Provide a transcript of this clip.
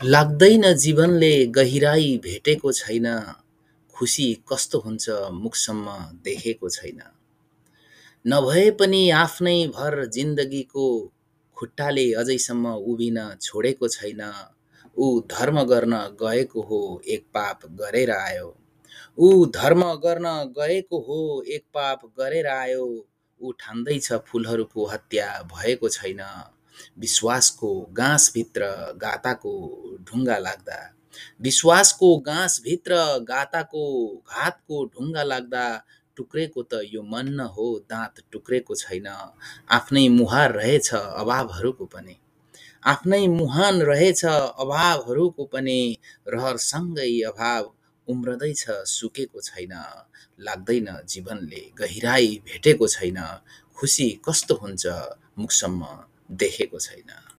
लाग्दैन जीवनले गहिराई भेटेको छैन, खुसी कस्तो हुन्छ मुखसम्म देखेको छैन । नभए पनि आफ्नै भर जिन्दगीको खुट्टाले अझैसम्म उभिन छोडेको छैन । ऊ धर्म गर्न गएको हो एक पाप गरेर आयो । ऊ धर्म गर्न गएको हो एक पाप गरेर आयो । ऊ ठान्दैछ फूलहरूको हत्या भएको छैन । विश्वासको गाँसभित्र गाताको ढुङ्गा लाग्दा विश्वासको गाँसभित्र गाताको घातको ढुङ्गा लाग्दा टुक्रेको त यो मन न हो दाँत टुक्रेको छैन । आफ्नै मुहार रहेछ अभावहरूको पनि आफ्नै मुहान रहेछ अभावहरूको पनि रहरसँगै अभाव उम्रँदैछ सुकेको छैन । लाग्दैन जीवनले गहिराई भेटेको छैन, खुसी कस्तो हुन्छ मुखसम्म देखेको छैन ।